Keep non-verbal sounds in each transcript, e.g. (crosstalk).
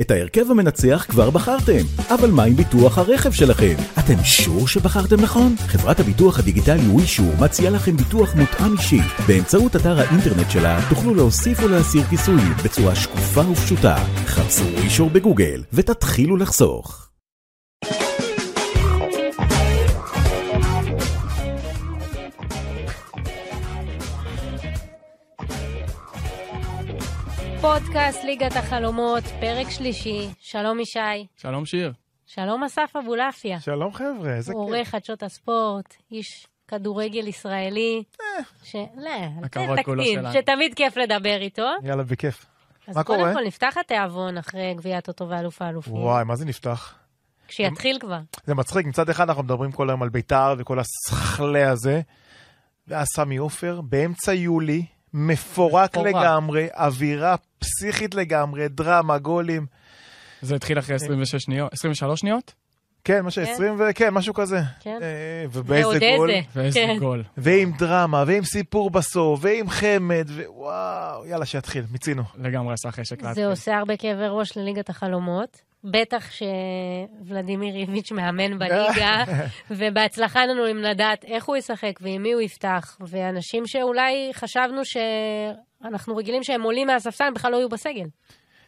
את ההרכב המנצח כבר בחרתם, אבל מה עם ביטוח הרכב שלכם? אתם שור שבחרתם נכון? חברת הביטוח הדיגיטלי ווישור מציעה לכם ביטוח מותאם אישי. באמצעות אתר האינטרנט שלה תוכלו להוסיף ולהסיר כיסויים בצורה שקופה ופשוטה. חפשו ווישור בגוגל ותתחילו לחסוך. פודקאסט ליגת החלומות, פרק שלישי. שלום ישי. שלום שיר. שלום אסף אבולעפיה. שלום חבר'ה, איזה כיף. עורך חדשות הספורט, איש כדורגל ישראלי. ש... לא, הכבוד כולו תקטין, שלנו. שתמיד כיף לדבר איתו. יאללה, בכיף. אז מה קודם קורה? כל נפתח התיאבון אחרי גביעת אותו ואלוף האלופים. וואי, מה זה נפתח? כשיתחיל כבר. זה מצחיק, מצד אחד אנחנו מדברים כל היום על בית"ר וכל הסכלה הזה, ואז סמי עופר, באמצע יולי, מפורק מפורק. לגמרי, אווירה פסיכית לגמרי, דרמה, גולים. זה התחיל אחרי 26 שניות, 23 שניות? כן, מה ש-20 ו... כן, משהו כזה. כן. אה, ועוד ובאיזה גול. איזה. ואיזה כן. גול. ועם דרמה, ועם סיפור בסוף, ועם חמד, ווואו, יאללה, שיתחיל, מיצינו. לגמרי עשה חשק זה. עושה הרבה כאבי ראש לליגת החלומות. בטח שוולדימיר איביץ' מאמן (laughs) בליגה, ובהצלחה לנו אם לדעת איך הוא ישחק ועם מי הוא יפתח, ואנשים שאולי חשבנו שאנחנו רגילים שהם עולים מהספסל, בכלל לא יהיו בסגל.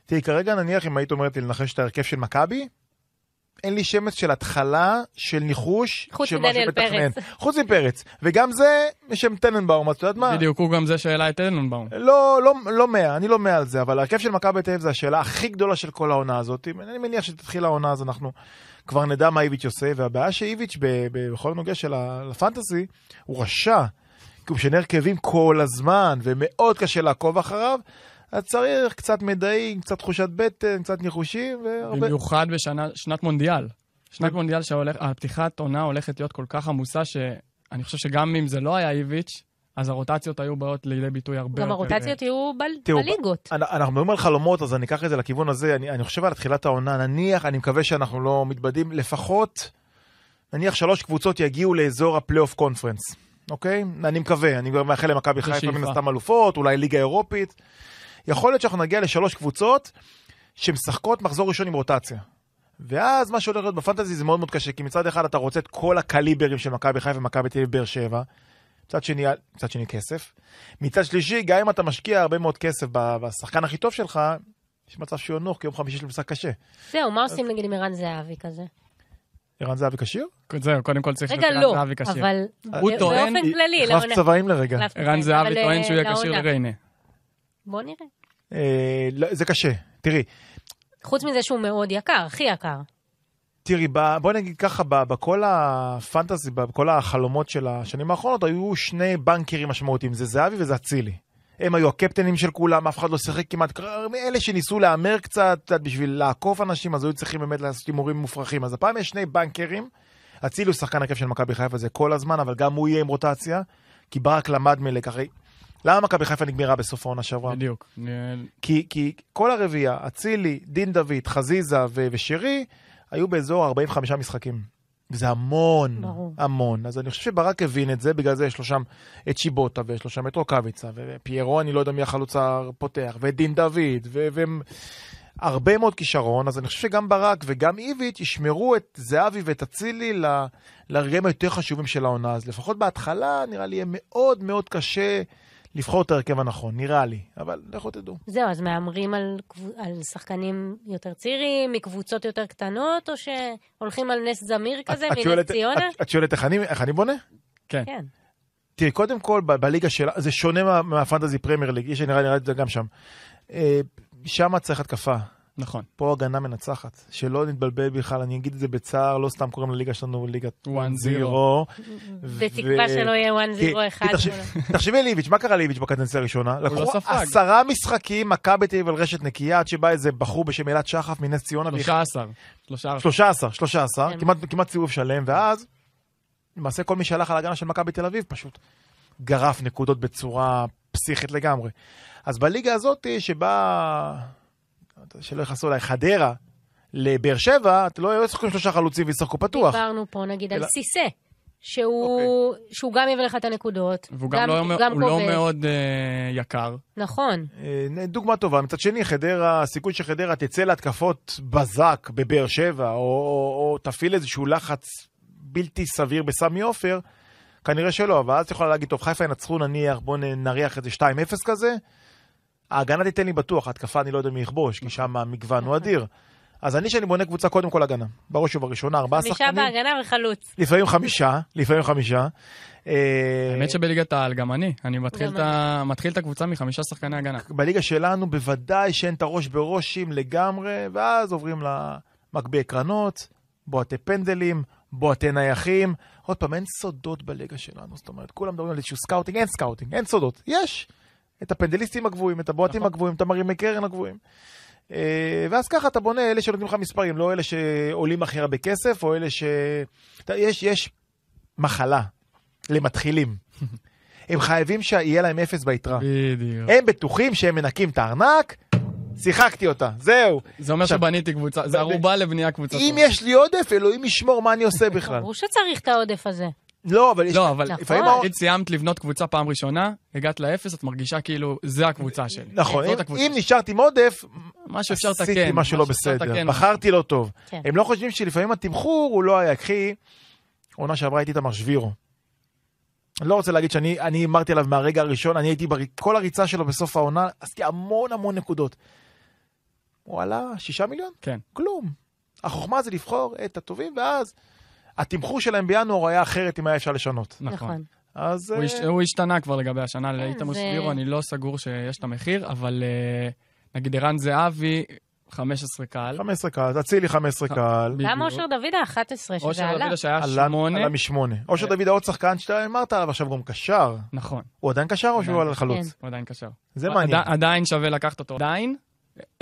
תראי, כרגע נניח אם היית אומרת לי לנחש את ההרכב של מכבי, אין לי שמץ של התחלה של ניחוש חוץ של מה מדניאל שמתכנן. פרץ. חוץ מפרץ. וגם זה בשם טננבאום, את יודעת מה? בדיוק, הוא גם זה שהעלה את טננבאום. לא, לא, לא מאה, אני לא מאה על זה, אבל ההרכב של מכבי תל אביב זה השאלה הכי גדולה של כל העונה הזאת. אני מניח שתתחיל העונה אז אנחנו כבר נדע מה איביץ' עושה, והבעיה שאיביץ' ב- ב- בכל הנוגע של ה- לפנטסי, הוא רשע. כי הוא משנה הרכבים כל הזמן, ומאוד קשה לעקוב אחריו. אז צריך קצת מדעים, קצת תחושת בטן, קצת ניחושים, והרבה... במיוחד בשנת מונדיאל. שנת מונדיאל שהפתיחת עונה הולכת להיות כל כך עמוסה, שאני חושב שגם אם זה לא היה איביץ', אז הרוטציות היו באות לידי ביטוי הרבה גם יותר. הרוטציות יהיו בליגות. אנ- אנחנו מדברים על חלומות, אז אני אקח את זה לכיוון הזה. אני, אני חושב על תחילת העונה, נניח, אני מקווה שאנחנו לא מתבדים, לפחות, נניח שלוש קבוצות יגיעו לאזור הפלייאוף קונפרנס, אוקיי? אני מקווה, אני כבר מאחל למכבי חיפה. מן הסתם אלופות, אולי ליגה אירופית. יכול להיות שאנחנו נגיע לשלוש קבוצות שמשחקות מחזור ראשון עם רוטציה. ואז מה שהולך להיות בפנטזי זה מאוד מאוד קשה, כי מצד אחד אתה רוצה את כל הקליברים של מכבי חיפה ומכבי תל אביב באר שבע, מצד שני, מצד שני כסף. מצד שלישי, גם אם אתה משקיע הרבה מאוד כסף בשחקן הכי טוב שלך, יש מצב שהוא ינוח, כי יום חמישי יש לו משחק קשה. זהו, מה עושים נגיד עם ערן זהבי כזה? ערן זהבי כשיר? זהו, קודם כל צריך רגע, להיות לא, זהבי כשיר. אבל הוא ב- טוען- באופן כללי, החלף לעונה- צבעים לרגע. ערן צבעים, זהבי אבל, טוען שהוא אה, יהיה כשיר לעונה. לריינה. בוא נראה. אה, לא, זה קשה. תראי, חוץ מזה שהוא מאוד יקר, הכי יקר. תראי, ב- בוא נגיד ככה, בכל הפנטזי, בכל החלומות של השנים האחרונות, היו שני בנקרים משמעותיים, זה זהבי וזה אצילי. הם היו הקפטנים של כולם, אף אחד לא שיחק כמעט, אלה שניסו להמר קצת, בשביל לעקוף אנשים, אז היו צריכים באמת לעשות הימורים מופרכים. אז הפעם יש שני בנקרים, אצילי הוא שחקן הרכב של מכבי חיפה זה כל הזמן, אבל גם הוא יהיה עם רוטציה, כי ברק למד מלקח. למה מכבי חיפה נגמרה בסוף העונה שעברה? בדיוק. כי, כי כל הרביעייה, אצילי, דין דוד, חזיזה ו- ושרי, היו באזור 45 משחקים. וזה המון, ברור. המון. אז אני חושב שברק הבין את זה, בגלל זה יש לו שם את שיבוטה, ויש לו שם את רוקאביצה, ופיירו, אני לא יודע מי החלוץ הפותח, ואת דין דוד, ו- והם... הרבה מאוד כישרון, אז אני חושב שגם ברק וגם איביץ' ישמרו את זהבי ואת אצילי ל- לרגעים היותר חשובים של העונה. אז לפחות בהתחלה נראה לי יהיה מאוד מאוד קשה לבחור את ההרכב הנכון, נראה לי. אבל לכו תדעו. זהו, אז מהמרים על, על שחקנים יותר צעירים, מקבוצות יותר קטנות, או שהולכים על נס זמיר כזה, את- מנס ציונה? את- את שואלת איך אני, איך אני בונה? כן. כן. תראי, קודם כל, ב- בליגה שלה, זה שונה מה- מהפנטזי פרמייר ליג, יש נראה לי את זה גם שם. אה, שם צריך התקפה, נכון. פה הגנה מנצחת. שלא נתבלבל בכלל, אני אגיד את זה בצער, לא סתם קוראים לליגה שלנו ליגת 1-0. 1-0. בתקווה שלא יהיה 1-0 כי- אחד. כי תחשב- תחשבי על איביץ', מה קרה לאיביץ' בקדנציה הראשונה? לקחו לא ספג. עשרה משחקים, מכבי תל אביב על רשת נקייה, עד שבא איזה בחור בשם אלעד שחף מנס ציונה. והכ- 13. 13. 13, 13, כן. כמעט, כמעט סיבוב שלם, ואז למעשה כל מי שהלך על ההגנה של מכבי תל אביב פשוט גרף נקודות בצורה פסיכית לגמרי. אז בליגה הזאת שבה, שלא יכנסו אליי, חדרה לבאר שבע, אתה לא לא ישחקו עם שלושה חלוצים וישחקו פתוח. דיברנו פה נגיד על אלא- סיסה. שהוא, שהוא גם יביא לך את הנקודות, והוא גם, לא, הוא לא. מאוד אה, יקר. נכון. אה, דוגמה טובה. מצד שני, חדרה, הסיכוי שחדרה תצא להתקפות בזק בבאר שבע, או, או, או תפעיל איזשהו לחץ בלתי סביר בסמי עופר, כנראה שלא, אבל אז את יכולה להגיד, טוב, חיפה ינצחו נניח, בואו נריח איזה 2-0 כזה, ההגנה תיתן לי בטוח, ההתקפה אני לא יודע מי יכבוש, כי שם המגוון הוא אדיר. אז אני, שאני בונה קבוצה, קודם כל הגנה. בראש ובראשונה, ארבעה חמישה שחקנים. בהגנה וחלוץ. לפעמים חמישה, לפעמים חמישה. אה, האמת שבליגת העל גם אני. אני מתחיל את הקבוצה מחמישה שחקני הגנה. בליגה שלנו בוודאי שאין את הראש בראשים לגמרי, ואז עוברים למגביהי קרנות, בועטי פנדלים, בועטי נייחים. עוד פעם, אין סודות בליגה שלנו, זאת אומרת, כולם מדברים על איזשהו scouting, אין scouting, אין סודות. יש את הפנדליסטים הגבוהים, את הבועטים נכון. הגבוהים, את המרימי קרן הגבוהים. אה, ואז ככה אתה בונה אלה שנותנים לך מספרים, לא אלה שעולים הכי הרבה כסף, או אלה ש... אתה- יש, יש מחלה למתחילים. (laughs) הם חייבים שיהיה להם אפס ביתרה. בדיוק. הם בטוחים שהם מנקים את הארנק, שיחקתי אותה, זהו. זה אומר עכשיו- שבניתי קבוצה, זה ערובה לבנייה קבוצה אם. יש לי עודף, אלוהים ישמור מה אני עושה בכלל. ברור שצריך את העודף הזה. לא, אבל יש... לא, אבל נכון. לפעמים... נגיד סיימת לבנות קבוצה פעם ראשונה, הגעת לאפס, את מרגישה כאילו, זה הקבוצה שלי. נכון, אם- הקבוצה אם שלי. נשארת עם עודף, מה שאפשר לתקן. עשיתי משהו לא בסדר. בחרתי לא טוב. כן. הם לא חושבים שלפעמים התמחור הוא לא היה, קחי, עונה שעברה הייתי איתמר שבירו. אני לא רוצה להגיד שאני אני הימרתי עליו מהרגע הראשון, אני הייתי בכל הריצה שלו בסוף העונה, עשיתי המון המון נקודות. הוא עלה שישה מיליון? כן. כלום. החוכמה זה לבחור את הטובים, ואז התמחור שלהם בינואר היה אחרת אם היה אפשר לשנות. נכון. נכון. אז... הוא אה, הש- הוא השתנה כבר לגבי השנה לאיתמר זה- סבירו, אני לא סגור שיש את המחיר, אבל אה, נגיד ערן זהבי, 15 קל. 15 קהל, אצילי 15 קהל. גם אושר דוידה 11, שזה אושר עלה. דוידה שהיה עלה שמונה. עלה משמונה. אושר דוד עוד שחקן שאתה אמרת עליו עכשיו גם קשר. נכון, הוא עדיין קשר או שהוא עדיין. על חלוץ? כן. הוא עדיין קשר. זה מעניין. עדי- עדיין שווה לקחת אותו. עדיין,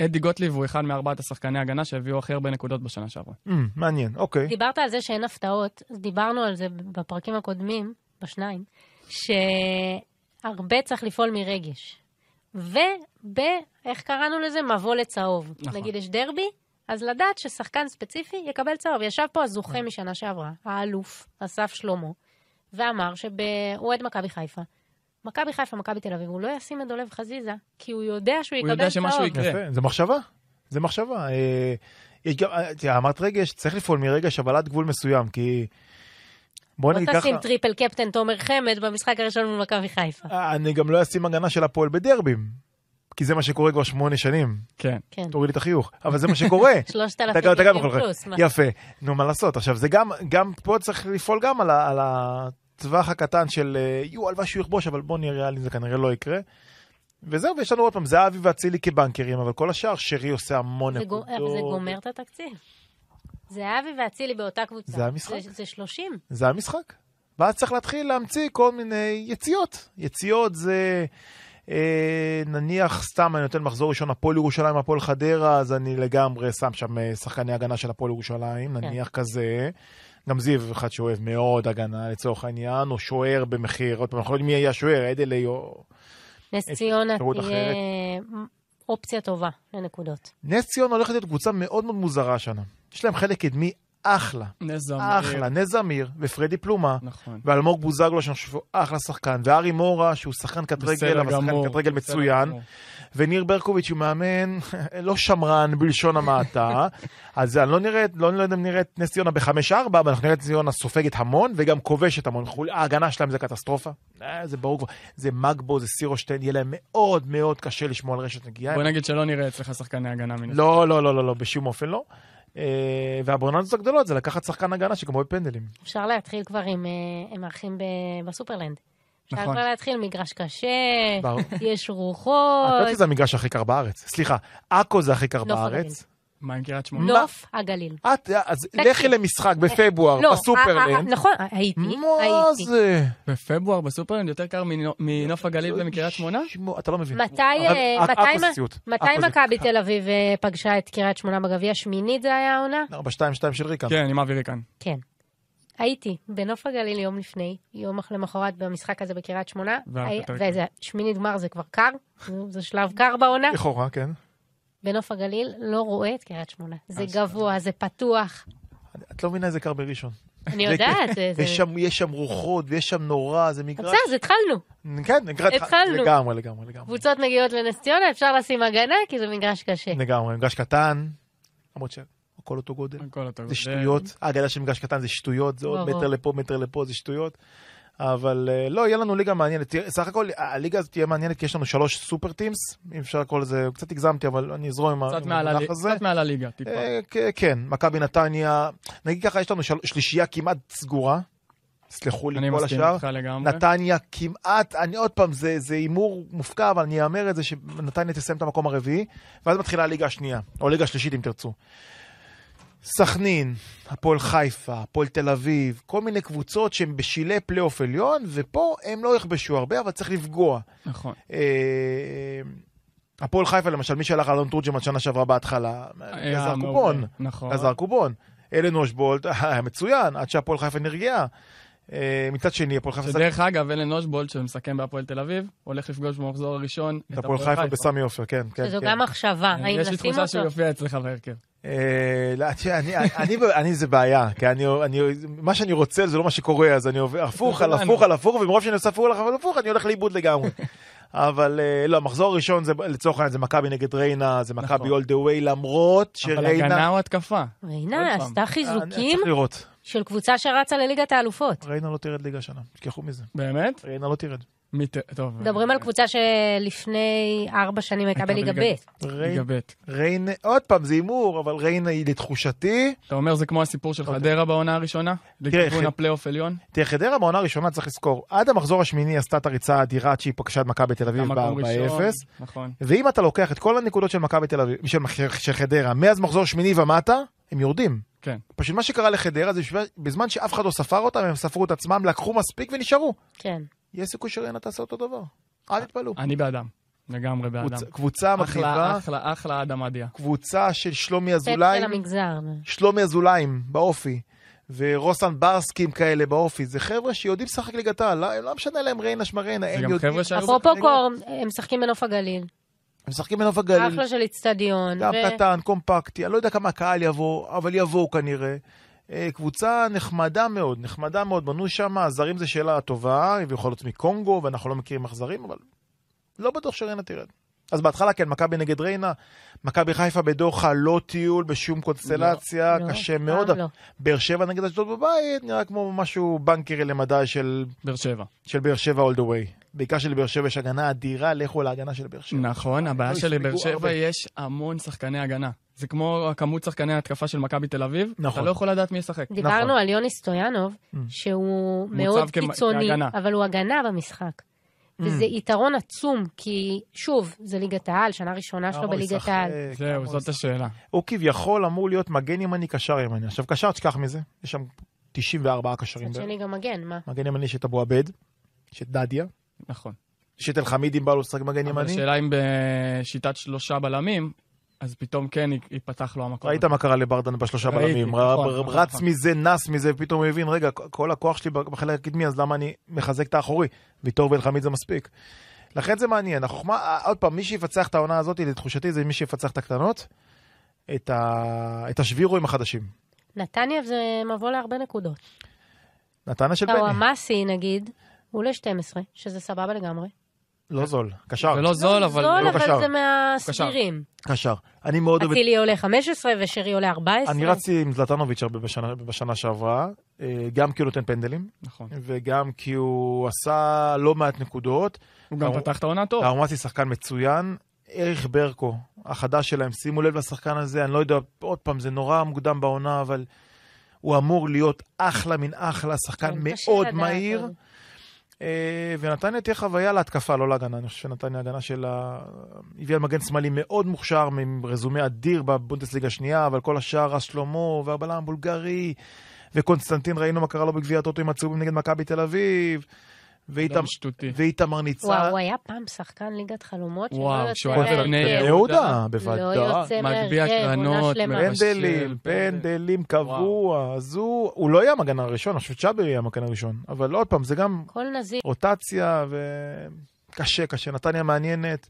אדי גוטליב הוא אחד מארבעת השחקני הגנה שהביאו הכי הרבה נקודות בשנה שעברה. Mm, מעניין, אוקיי. דיברת על זה שאין הפתעות, אז דיברנו על זה בפרקים הקודמים, בשניים, שהרבה צריך לפעול מרגש. וב, איך קראנו לזה? מבוא לצהוב. נכון. נגיד יש דרבי, אז לדעת ששחקן ספציפי יקבל צהוב. ישב פה הזוכה משנה שעברה, האלוף, אסף שלמה, ואמר שהוא אוהד מכבי חיפה. מכבי חיפה, מכבי תל אביב, הוא לא ישים את דולב חזיזה, כי הוא יודע שהוא הוא יקבל יודע שמשהו צהוב. יקרה. זה מחשבה. זה מחשבה. אה, יש גם, אה, אמרת רגש, צריך לפעול מרגש, אבל עד גבול מסוים, כי... בוא לא נגיד ככה, תשים triple captain תומר חמד במשחק הראשון מול מכבי חיפה. אה, אני גם לא אשים הגנה של הפועל בדרבים, כי זה מה שקורה כבר שמונה שנים. כן. כן. תוריד לי את החיוך, אבל זה מה שקורה. (laughs) שלושת אלפים פלוס. יפה. נו, מה לעשות? עכשיו, זה גם, גם פה צריך לפעול גם על, ה, על הטווח הקטן של, אה, יו, הלוואי שהוא יכבוש, אבל בוא נראה לי, זה כנראה לא יקרה. וזהו, ויש לנו עוד פעם, זהבי ואצילי כבנקרים, אבל כל השאר, שרי עושה המון זה נקודות. אבל זה גומר את התקציב. זהבי ואצילי באותה קבוצה. זה המשחק. זה- זה 30. זה המשחק. ואז צריך להתחיל להמציא כל מיני יציאות. יציאות זה, אה, נניח, סתם אני נותן מחזור ראשון, הפועל ירושלים, הפועל חדרה, אז אני לגמרי שם שם אה, שחקני הגנה של הפועל ירושלים, נניח כזה. גם זיו, אחד שאוהב מאוד הגנה לצורך העניין, או שוער במחיר, עוד פעם, אנחנו לא יודעים מי יהיה השוער, אדלי או... נס ציונה תהיה אחרת. אופציה טובה לנקודות. נס ציונה הולכת להיות קבוצה מאוד מאוד מוזרה השנה. יש להם חלק קדמי אחלה, נס זמיר. אחלה, נס זמיר ופרדי פלומה. נכון. ואלמוג בוזגלו, שאני חושב שהוא אחלה שחקן, וארי מורה, שהוא שחקן קט רגל, אבל שחקן קט רגל מצוין, גמור. וניר ברקוביץ' הוא מאמן (laughs) לא שמרן בלשון המעטה, אז אני לא נראית, לא יודע אם נראית נס ציונה בחמש-ארבע, אבל אנחנו נראית נס ציונה סופגת המון, וגם כובשת המון. ההגנה שלהם זה קטסטרופה, אה, זה ברור כבר, זה מגבו, זה סירושטיין, יהיה להם מאוד מאוד קשה לשמור על רשת נגיעה. בוא נגיד שלא נראה אצלך שחקני הגנה מן. לא, לא, לא, לא, לא, בשום אופן לא. אה, והבוננזות הגדולות זה לקחת שחקן הגנה שגם אוהב פנדלים. אפשר להתחיל כבר עם, אה, מארחים ב- בסופרלנד. אפשר נכון. כבר להתחיל, מגרש קשה. יש רוחות, את יודעת שזה המגרש הכי קר בארץ. סליחה, עכו זה הכי קר נוף בארץ. מה עם קריית שמונה? נוף הגליל. את, אז תקשיב. לכי למשחק בפברואר, לא, אה, אה, בסופרלנד. נכון, הייתי, מה הייתי. זה? בפברואר בסופרלנד יותר קר מנו- מנוף הגליל ומקריית שמונה? אתה לא מבין. מתי, אה, מה- מכבי תל אביב אה, פגשה את קריית שמונה בגביע? שמינית זה היה העונה? 4-2-2 של ריקן. כן, עם אבי ריקן. כן. הייתי בנוף הגליל יום לפני, יום למחרת במשחק הזה בקריית שמונה, וזה שמינית גמר זה כבר קר, זה- זה שלב קר בעונה. לכאורה, כן. בנוף הגליל לא רואה את קריית שמונה. זה גבוה, זה פתוח. את לא מבינה איזה קר בראשון. אני יודעת, יש שם, רוחות ויש שם נורא, זה מגרש. בסדר, אז התחלנו. כן, התחלנו. לגמרי, לגמרי, לגמרי. קבוצות מגיעות לנס ציונה, אפשר לשים הגנה, כי זה מגרש קשה. לגמרי, מגרש קטן, למרות שהכל אותו גודל. הכל אותו. זה שטויות. ההגנה של מגרש קטן זה שטויות, זה עוד. מטר לפה, מטר לפה, זה שטויות. אבל אה, לא, יהיה לנו ליגה מעניינת. סך הכל, הליגה הזאת תהיה מעניינת כי יש לנו שלוש סופר טימס, אם אפשר לקרוא לזה, קצת הגזמתי, אבל אני אזרום עם המונח הזה. קצת מעל הליגה, טיפה. אה, כ- כן, מכבי נתניה, נגיד ככה, יש לנו של- שלישייה כמעט סגורה. סלחו לי כל השאר. נתניה כמעט, אני עוד פעם, זה זה הימור מופקע, אבל אני אאמר את זה שנתניה תסיים את המקום הרביעי, ואז מתחילה הליגה השנייה, או הליגה השלישית אם תרצו. סכנין, הפועל חיפה, הפועל תל אביב, כל מיני קבוצות שהן בשולי פלייאוף עליון, ופה הם לא יכבשו הרבה, אבל צריך לפגוע. נכון. אה, הפועל חיפה למשל, מי שהלך על אלון תורג'מן שנה שעברה בהתחלה, גזר. קופון. נכון. גזר קופון. אלן אוז'בולט היה מצוין, עד שהפועל חיפה נרגעה. אה, מצד שני, הפועל חיפה שדרך אגב, אלן אוז'בולט, שמסכם בהפועל תל אביב, הולך לפגוש במחזור הראשון את הפועל חיפה בסמי עופר, כן, כן. שזו כן. גם מחשבה, האם יש לי תחושה שהוא אותו? יופיע אצלך בהרכב. אה, לא, אני- אני- אני זה בעיה, כי אני, אני, מה שאני רוצה זה לא מה שקורה, אז אני עובר הפוך על כולנו. הפוך על הפוך, ומרוב שאני עושה הפוך על הפוך, אני הולך לאיבוד לגמרי. (laughs) אבל אה, לא, המחזור הראשון זה לצורך העניין זה מכבי נגד ריינה, זה מכבי all the way, למרות אבל שריינה... הגנה או התקפה? פעם. עשתה חיזוקים לראות. של קבוצה שרצה לליגת האלופות. ריינה לא תרד ליגה השנה, תשכחו מזה. באמת? ריינה לא תרד. מי ת- טוב. מדברים על קבוצה שלפני ארבע שנים הייתה בליגה ב'. ליגה ב'. ריינה, עוד פעם, זה הימור, אבל ריינה היא לתחושתי, אתה אומר זה כמו הסיפור של אוקיי. חדרה בעונה הראשונה? לכיוון הפלייאוף עליון? תראה, חדרה בעונה הראשונה צריך לזכור, עד המחזור השמיני עשתה את הריצה האדירה עד שהיא פגשה את מכבי תל אביב גם מקום ראשון. ב-4-0. נכון. ואם אתה לוקח את כל הנקודות של מכבי תל אביב, של, של חדרה, מאז מחזור שמיני ומטה, הם יורדים. כן. פשוט מה שקרה לחדרה זה שבזמן שאף אחד לא ספר אותם, הם ספרו את עצמם, לקחו מספיק ונשארו. כן. יש סיכוי שריינה תעשה אותו דבר. אל תתפלאו. אני באדם. לגמרי באדם. קבוצה- קבוצה מגניבה, אחלה, אחלה, אחלה אדם מדיה. קבוצה של שלומי אזולאי, למגזר. שלומי אזולאים באופי, ורוסן ברסקים כאלה באופי, זה חבר'ה שיודעים לשחק ליגת העל, לא, לא משנה להם ריינה שמריינה, הם גם יודעים... חבר'ה שהיו אפרופו קור, הם משחקים בנוף הגליל. הם משחקים בנוף הגליל. אחלה של איצטדיון. גם ו- קטן, קומפקטי, אני לא יודע כמה קהל יבוא, אבל יבואו כנראה. אה, קבוצה נחמדה מאוד, נחמדה מאוד, בנו שם, הזרים זה שאלה טובה, הם יכולים להיות מקונגו, ואנחנו לא מכירים איך זרים, אבל לא בטוח שריינה תרד. אז בהתחלה כן, מכבי נגד ריינה, מכבי חיפה בדוחה, לא טיול בשום קונסטלציה, לא, קשה אף מאוד. לא. באר שבע נגד אשדוד בבית, נראה כמו משהו בנקרי למדי של, באר שבע. של באר שבע all the way. בעיקר שלבאר שבע יש הגנה אדירה, לכו להגנה של באר שבע. נכון, הבעיה לא שלבאר הספיקו הרבה. שבע יש המון שחקני הגנה. זה כמו הכמות שחקני התקפה של מכבי תל אביב, נכון. אתה לא יכול לדעת מי ישחק. דיברנו נכון. על יוני סטויאנוב, Mm. שהוא מאוד קיצוני, כהגנה. אבל הוא הגנה במשחק. Mm. וזה יתרון עצום, כי שוב, זה ליגת העל, שנה ראשונה שלו בליגת העל. זהו, זאת השאלה. הוא כביכול אמור להיות מגן ימני, קשר ימני. עכשיו, קשר, תשכח מזה, יש שם 94 קשרים. מצד שני גם מגן, מה? מגן ימני יש את אבו עבד, יש את דדיה, נכון. יש את אלחמיד אם בא לו לשחק מגן ימני. השאלה אם בשיטת שלושה בלמים, אז פתאום כן ייפתח לו המקום. ראית מה קרה לברדן בשלושה ראיתי, בלמים, נכון, נכון, רץ נכון. מזה, נס מזה, ופתאום הוא הבין, רגע, כל הכוח שלי בחלק הקדמי, אז למה אני מחזק את האחורי? ויטור ואלחמיד זה מספיק. לכן זה מעניין. החוכמה, עוד פעם, מי שיפצח את העונה הזאת, לתחושתי, זה מי שיפצח את הקטנות, את ה- את השבירואים החדשים. נתניה זה מבוא להרבה נקודות. נתניה של בני, טאוואמאסי נגיד, הוא ל-12, שזה סבבה לגמרי. לא זול, קשר, זה לא זול, אבל... זול, לא אבל קשר. זה מהסבירים. קשר. אני מאוד אוהב אצילי עולה 15 ושרי עולה 14. אני רצתי עם זלטנוביץ' הרבה בשנה, בשנה שעברה, אה, גם כי הוא נותן פנדלים, נכון. וגם כי הוא עשה לא מעט נקודות. הוא גם הוא- פתח את העונה טוב. ארמסי שחקן מצוין. אריך ברקו, החדש שלהם, שימו לב לשחקן הזה, אני לא יודע, עוד פעם, זה נורא מוקדם בעונה, אבל הוא אמור להיות אחלה מן אחלה, שחקן כן, מאוד לדעת מהיר. עוד. אה, ונתניה תהיה חוויה להתקפה, לא להגנה. אני חושב שנתניה הגנה שלה הביאה מגן שמאלי מאוד מוכשר, עם רזומה אדיר בבונדסליגה השנייה, אבל כל השאר, רז שלמה, והבלם הבולגרי, וקונסטנטין, ראינו מה קרה לו בגביע הטוטו עם הצהובים נגד מכבי תל אביב. ואיתמר ניצן. וואו, הוא היה פעם שחקן ליגת חלומות וואו, כשהוא היה. בבני בני יהודה. לא בוודאי. יוצא מגביה מהרכב, עונה קרנות, שלמה. מבשל, פנדלים, פנדל. פנדלים קבוע, אז הוא, לא יהיה המגן הראשון, אני חושב שצ'אבר יהיה המגן הראשון, אבל עוד פעם, זה גם. רוטציה וקשה, קשה. נתניה מעניינת.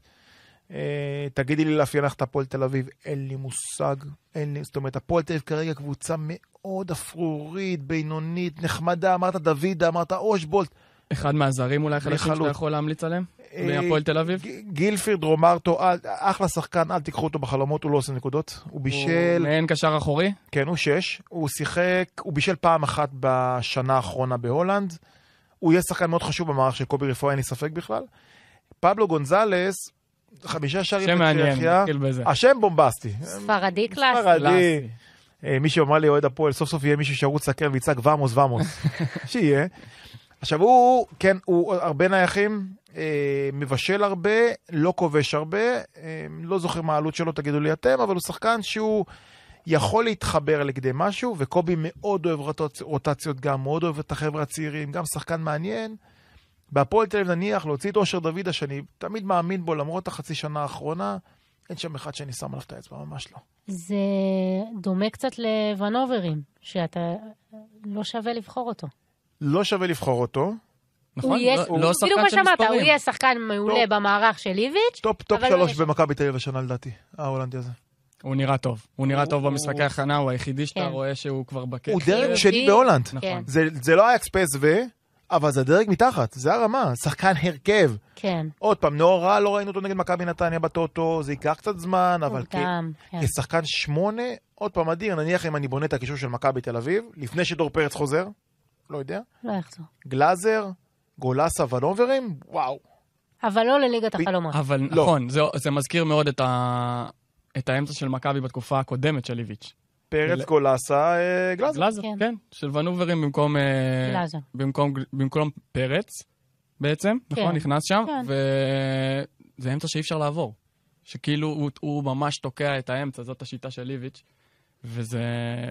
אה, תגידי לי לאפיין לך את הפועל תל אביב, אין לי מושג. אין לי, זאת אומרת, הפועל תל אביב כרגע קבוצה מאוד אפרורית, בינונית, נחמדה, אמרת דוידה, אמרת אושבולט. אחד מהזרים אולי חלוץ. שאתה יכול להמליץ עליהם? אה, מהפועל תל אביב? ג- גילפריד רומרטו, אל- אחלה שחקן, אל תיקחו אותו בחלומות, הוא לא עושה נקודות. הוא בישל, הוא מעין קשר אחורי? כן, הוא שש, הוא שיחק, הוא בישל פעם אחת בשנה האחרונה בהולנד. הוא יהיה שחקן מאוד חשוב במערך של קובי רפואה, אין לי ספק בכלל. פבלו גונזלס, חמישה שערים שם מעניין, בצ'כיה. נתחיל בזה. השם בומבסטי. ספרדי קלאסי. ספרדי. אה, מישהו אמר לי, אוהד הפועל, סוף סוף יהיה מישהו שירוץ לקרן ויצעק vamos vamos. (laughs) שיהיה. עכשיו הוא, כן, הוא הרבה נייחים, אה, מבשל הרבה, לא כובש הרבה, אה, לא זוכר מה העלות שלו, תגידו לי אתם, אבל הוא שחקן שהוא יכול להתחבר לכדי משהו, וקובי מאוד אוהב רוטצ- רוטציות גם, מאוד אוהב את החבר'ה הצעירים, גם שחקן מעניין. בהפועל תל אביב נניח, להוציא את אושר דוידה, שאני תמיד מאמין בו, למרות החצי שנה האחרונה, אין שם אחד שאני שם עליו את האצבע, ממש לא. זה דומה קצת לוונוברים, שאתה לא שווה לבחור אותו. לא שווה לבחור אותו. נכון? הוא יהיה, לא- לא בדיוק שחקן מה של שאמרת, הוא מספרים. יהיה שחקן מעולה טוב. במערך של איביץ', top top שלוש יש- במכבי תל אביב השנה לדעתי, ההולנדי הזה. הוא נראה טוב. הוא נראה טוב הוא- במשחקי הכנה, הוא היחידי שאתה כן. רואה שהוא כבר בקטע. הוא דרג. שני בהולנד. כן. נכון. זה, זה לא אייאקס פ.ס.וו, אבל זה דרג מתחת, זה הרמה, שחקן הרכב. כן, עוד פעם, נאור רע, לא ראינו אותו נגד מכבי נתניה בטוטו, זה ייקח קצת זמן, אבל כ- כן. כשחקן שמונה, עוד פעם אדיר, נניח אם אני בונה את הקישור של מכבי תל אביב, לפני שדור פרץ חוזר, לא יודע, לא יחזור. גלאזר, גולסה ונוברים, וואו. אבל לא לליגת החלומות. אבל לא. נכון, זה, זה מזכיר מאוד את, ה... את האמצע של מכבי בתקופה הקודמת של איביץ'. פרץ, ל- גולסה, אה, גלאזר. גלאזר, כן. כן. של ונוברים במקום, אה, גלאזר. במקום, במקום פרץ, בעצם, כן. נכון? נכנס שם, כן. וזה אמצע שאי אפשר לעבור. שכאילו הוא, הוא ממש תוקע את האמצע, זאת השיטה של איביץ'. וזה...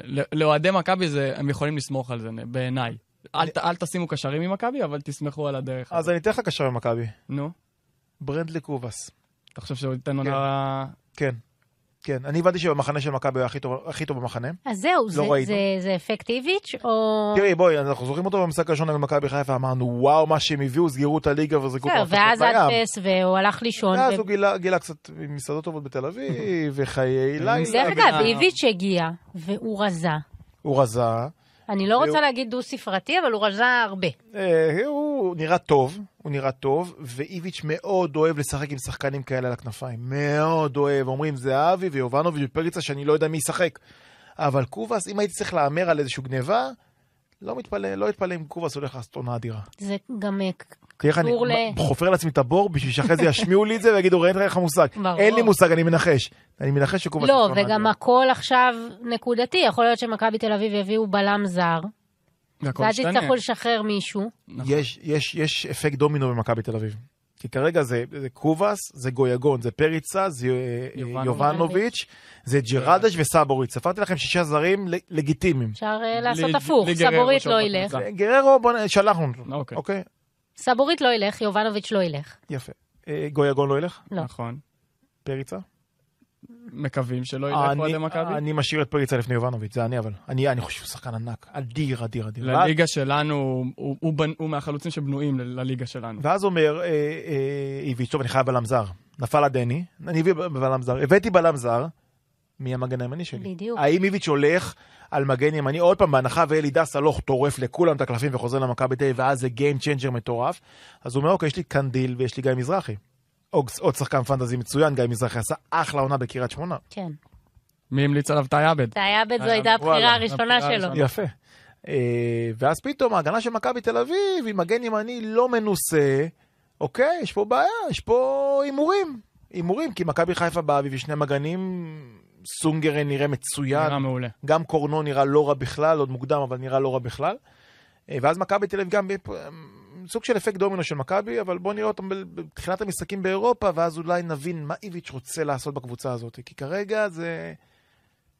ל- לאוהדי מכבי זה- הם יכולים לסמוך על זה, בעיניי. אל, ת- אל תשימו קשרים ממכבי, אבל תסמכו על הדרך. אז אני אתן לך קשר במכבי, נו, ברנדלי קובאס. אתה חושב שהוא ייתן עונה... כן. כן, אני הבנתי שבמחנה של מכבי הוא היה הכי טוב, במחנה. אז זהו, זה- ראינו. זה- זה אפקטיביץ', או... תראי, בואי, אנחנו זוכרים אותו במשחק הראשון נגד מכבי חיפה, אמרנו, וואו, מה שהם הביאו, סגרו את הליגה וזרקו זהו, פה ואז לים." הדפס, והוא הלך לישון. ואז ו- הוא גילה, גילה קצת מסעדות טובות בתל אביב, (laughs) וחיי לילה. דרך אגב, איביץ' הגיע, והוא רזה. הוא רזה, אני לא רוצה והוא- להגיד דו-ספרתי, אבל הוא רזה הרבה. אה, הוא נראה טוב, הוא נראה טוב, ואיביץ' מאוד אוהב לשחק עם שחקנים כאלה על הכנפיים. מאוד אוהב, אומרים זהבי ויובנוביץ' ופריצה, שאני לא יודע מי ישחק. אבל קובאס, אם הייתי צריך להמר על איזושהי גניבה, לא מתפלא, לא אתפלא אם קובאס הולך לעשות עונה אדירה. זה גם... אה, תראה איך אני קשור ל- חופר לעצמי את הבור בשביל שאחרי זה ישמיעו לי את זה ויגידו, ראית לך מושג. ברור. אין לי מושג, אני מנחש. אני מנחש שקובאס... לא, וגם אדירה. הכל עכשיו נקודתי. יכול להיות שמכבי תל אביב יביאו בלם זר, ואז. יצטרכו לשחרר מישהו. נכון. יש, יש, יש אפקט דומינו במכבי תל אביב. כי כרגע זה, זה קובאס, זה גויגון, זה פריצה, זה אה, יובנוביץ'. יובנוביץ', זה ג'רלדש וסבוריץ'. ספרתי לכם שישה זרים לגיטימיים. אפשר אה, לעשות הפוך, סבורית שם לא. ילך. גררו, בוא נ... שלחנו אותו. אוקיי. אוקיי? סבורית לא ילך, יובנוביץ' לא ילך. יפה. אה, גויגון לא ילך? לא. נכון. פריצה? מקווים שלא ילכו אני- אוהדי מכבי. אני משאיר את פריצה לפני יובנוביץ', זה אני אבל. אני אני חושב שהוא שחקן ענק. אדיר, אדיר, אדיר. ואז- לליגה שלנו, הוא- הוא בנ- הוא מהחלוצים שבנויים ל- לליגה שלנו. ואז אומר אה, אה, איביץ', טוב, אני חייב בלם זר. נפל הדני, אני אביא בלם זר. הבאתי בלם זר, מי המגן הימני שלי? בדיוק. האם איביץ' הולך על מגן ימני, עוד פעם, בהנחה ואלי דסה לא טורף לכולם את הקלפים וחוזר למכבי תל אביב, ואז זה Game Changer מטורף, אז הוא אומר, אוקיי, יש לי קנדיל ויש לי גיא מזרחי. עוד, עוד שחקן פנטזי מצוין, גיא מזרחי עשה אחלה עונה בקריית שמונה. כן. מי המליץ עליו את היאבד? אתה היה בזה, אה, הייתה הבחירה הראשונה שלו. יפה. אה, ואז פתאום ההגנה של מכבי תל אביב עם מגן ימני לא מנוסה, אוקיי, יש פה בעיה, יש פה הימורים. הימורים, כי מכבי חיפה באביב יש שני מגנים, סונגרן נראה מצוין, נראה מעולה. גם קורנו נראה לא רע בכלל, עוד מוקדם, אבל נראה לא רע בכלל. אה, ואז מכבי תל אביב גם סוג של אפקט דומינו של מכבי, אבל בואו נראה אותם בתחילת המשחקים באירופה, ואז אולי נבין מה איביץ' רוצה לעשות בקבוצה הזאת. כי כרגע זה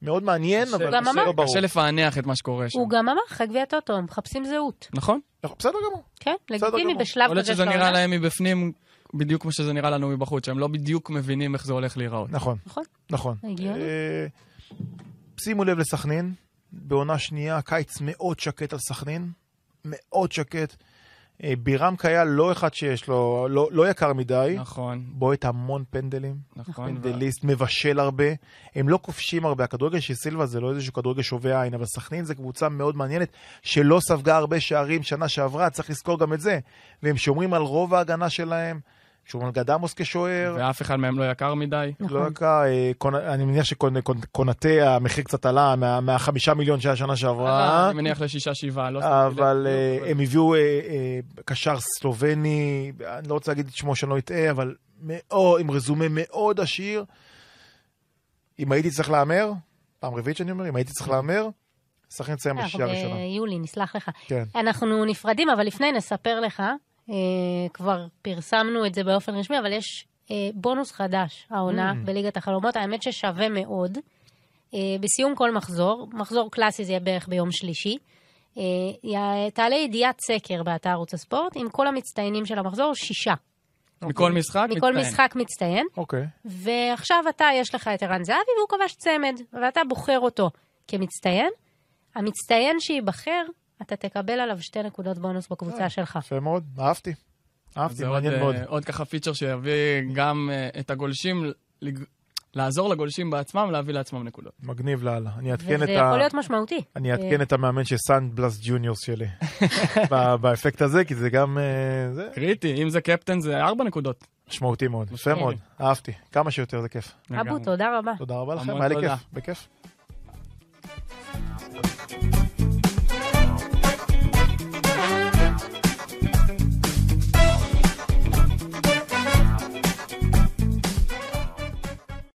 מאוד מעניין, אבל אמר- לא ברור. קשה לפענח את מה שקורה שם. הוא גם אמר, אחרי גביע טוטו, מחפשים זהות. נכון? נכון, בסדר גמור. כן, לגיטימי. בשלב יכול להיות כזה שזה של נראה. להם מבפנים בדיוק כמו שזה נראה לנו מבחוץ, שהם לא בדיוק מבינים איך זה הולך להיראות. נכון, נכון. נכון. אה, שימו לב לסכנין, בעונה שנייה, קיץ מאוד שקט על סכנין, מאוד שקט. אה, בירם קהיה לא אחד שיש לו, לא, לא יקר מדי, נכון, בועט המון פנדלים, נכון. פנדליסט, מבשל הרבה, הם לא כובשים הרבה, הכדורגל של סילבה זה לא איזשהו כדורגל שובה עין, אבל סכנין זה קבוצה מאוד מעניינת, שלא ספגה הרבה שערים שנה שעברה, צריך לזכור גם את זה, והם שומרים על רוב ההגנה שלהם, על גדמוס כשוער, ואף אחד מהם לא יקר מדי. נכון. לא יקר, אה, אני מניח שקונטה המחיר קצת עלה מה- מהחמישה מיליון שהיה שנה שעברה. אני מניח לשישה שבעה, לא שמתי אבל לב. אה, הם הביאו אה, אה, קשר סלובני, אני לא רוצה להגיד את שמו שאני לא אטעה, אבל מאוד, עם רזומה מאוד עשיר. אם הייתי צריך להמר, פעם רביעית שאני אומר, אם הייתי צריך להמר, סכנין תסיים בשישה הראשונה. ביולי, נסלח לך. כן. אנחנו נפרדים, אבל לפני נספר לך, אה, כבר פרסמנו את זה באופן רשמי, אבל יש אה, בונוס חדש, העונה Mm. בליגת החלומות, האמת ששווה מאוד. אה, בסיום כל מחזור, מחזור קלאסי זה יהיה בערך ביום שלישי, אה, תעלה ידיעת סקר באתר ערוץ הספורט עם כל המצטיינים של המחזור, שישה. מכל משחק מכל מצטיין. משחק מצטיין. אוקיי. ועכשיו אתה, יש לך את ערן זהבי והוא כבש צמד, ואתה בוחר אותו כמצטיין. המצטיין שייבחר, אתה תקבל עליו שתי נקודות בונוס בקבוצה שלך. יפה מאוד, אהבתי. אהבתי, זה עוד, מעניין אה, מאוד. עוד ככה פיצ'ר שיביא גם אה, את הגולשים, לעזור לגולשים בעצמם להביא לעצמם נקודות. מגניב לאללה. אני אעדכן וזה את ה... יכול להיות משמעותי. אני אעדכן את המאמן של סאן בלאס ג'וניורס שלי. (laughs) באפקט הזה, כי זה גם... אה, זה קריטי, אם זה קפטן זה ארבע נקודות. משמעותי מאוד. יפה. מאוד. אהבתי. כמה שיותר זה כיף. אבו. תודה רבה. תודה רבה לכם, היה לי. כיף. בכיף.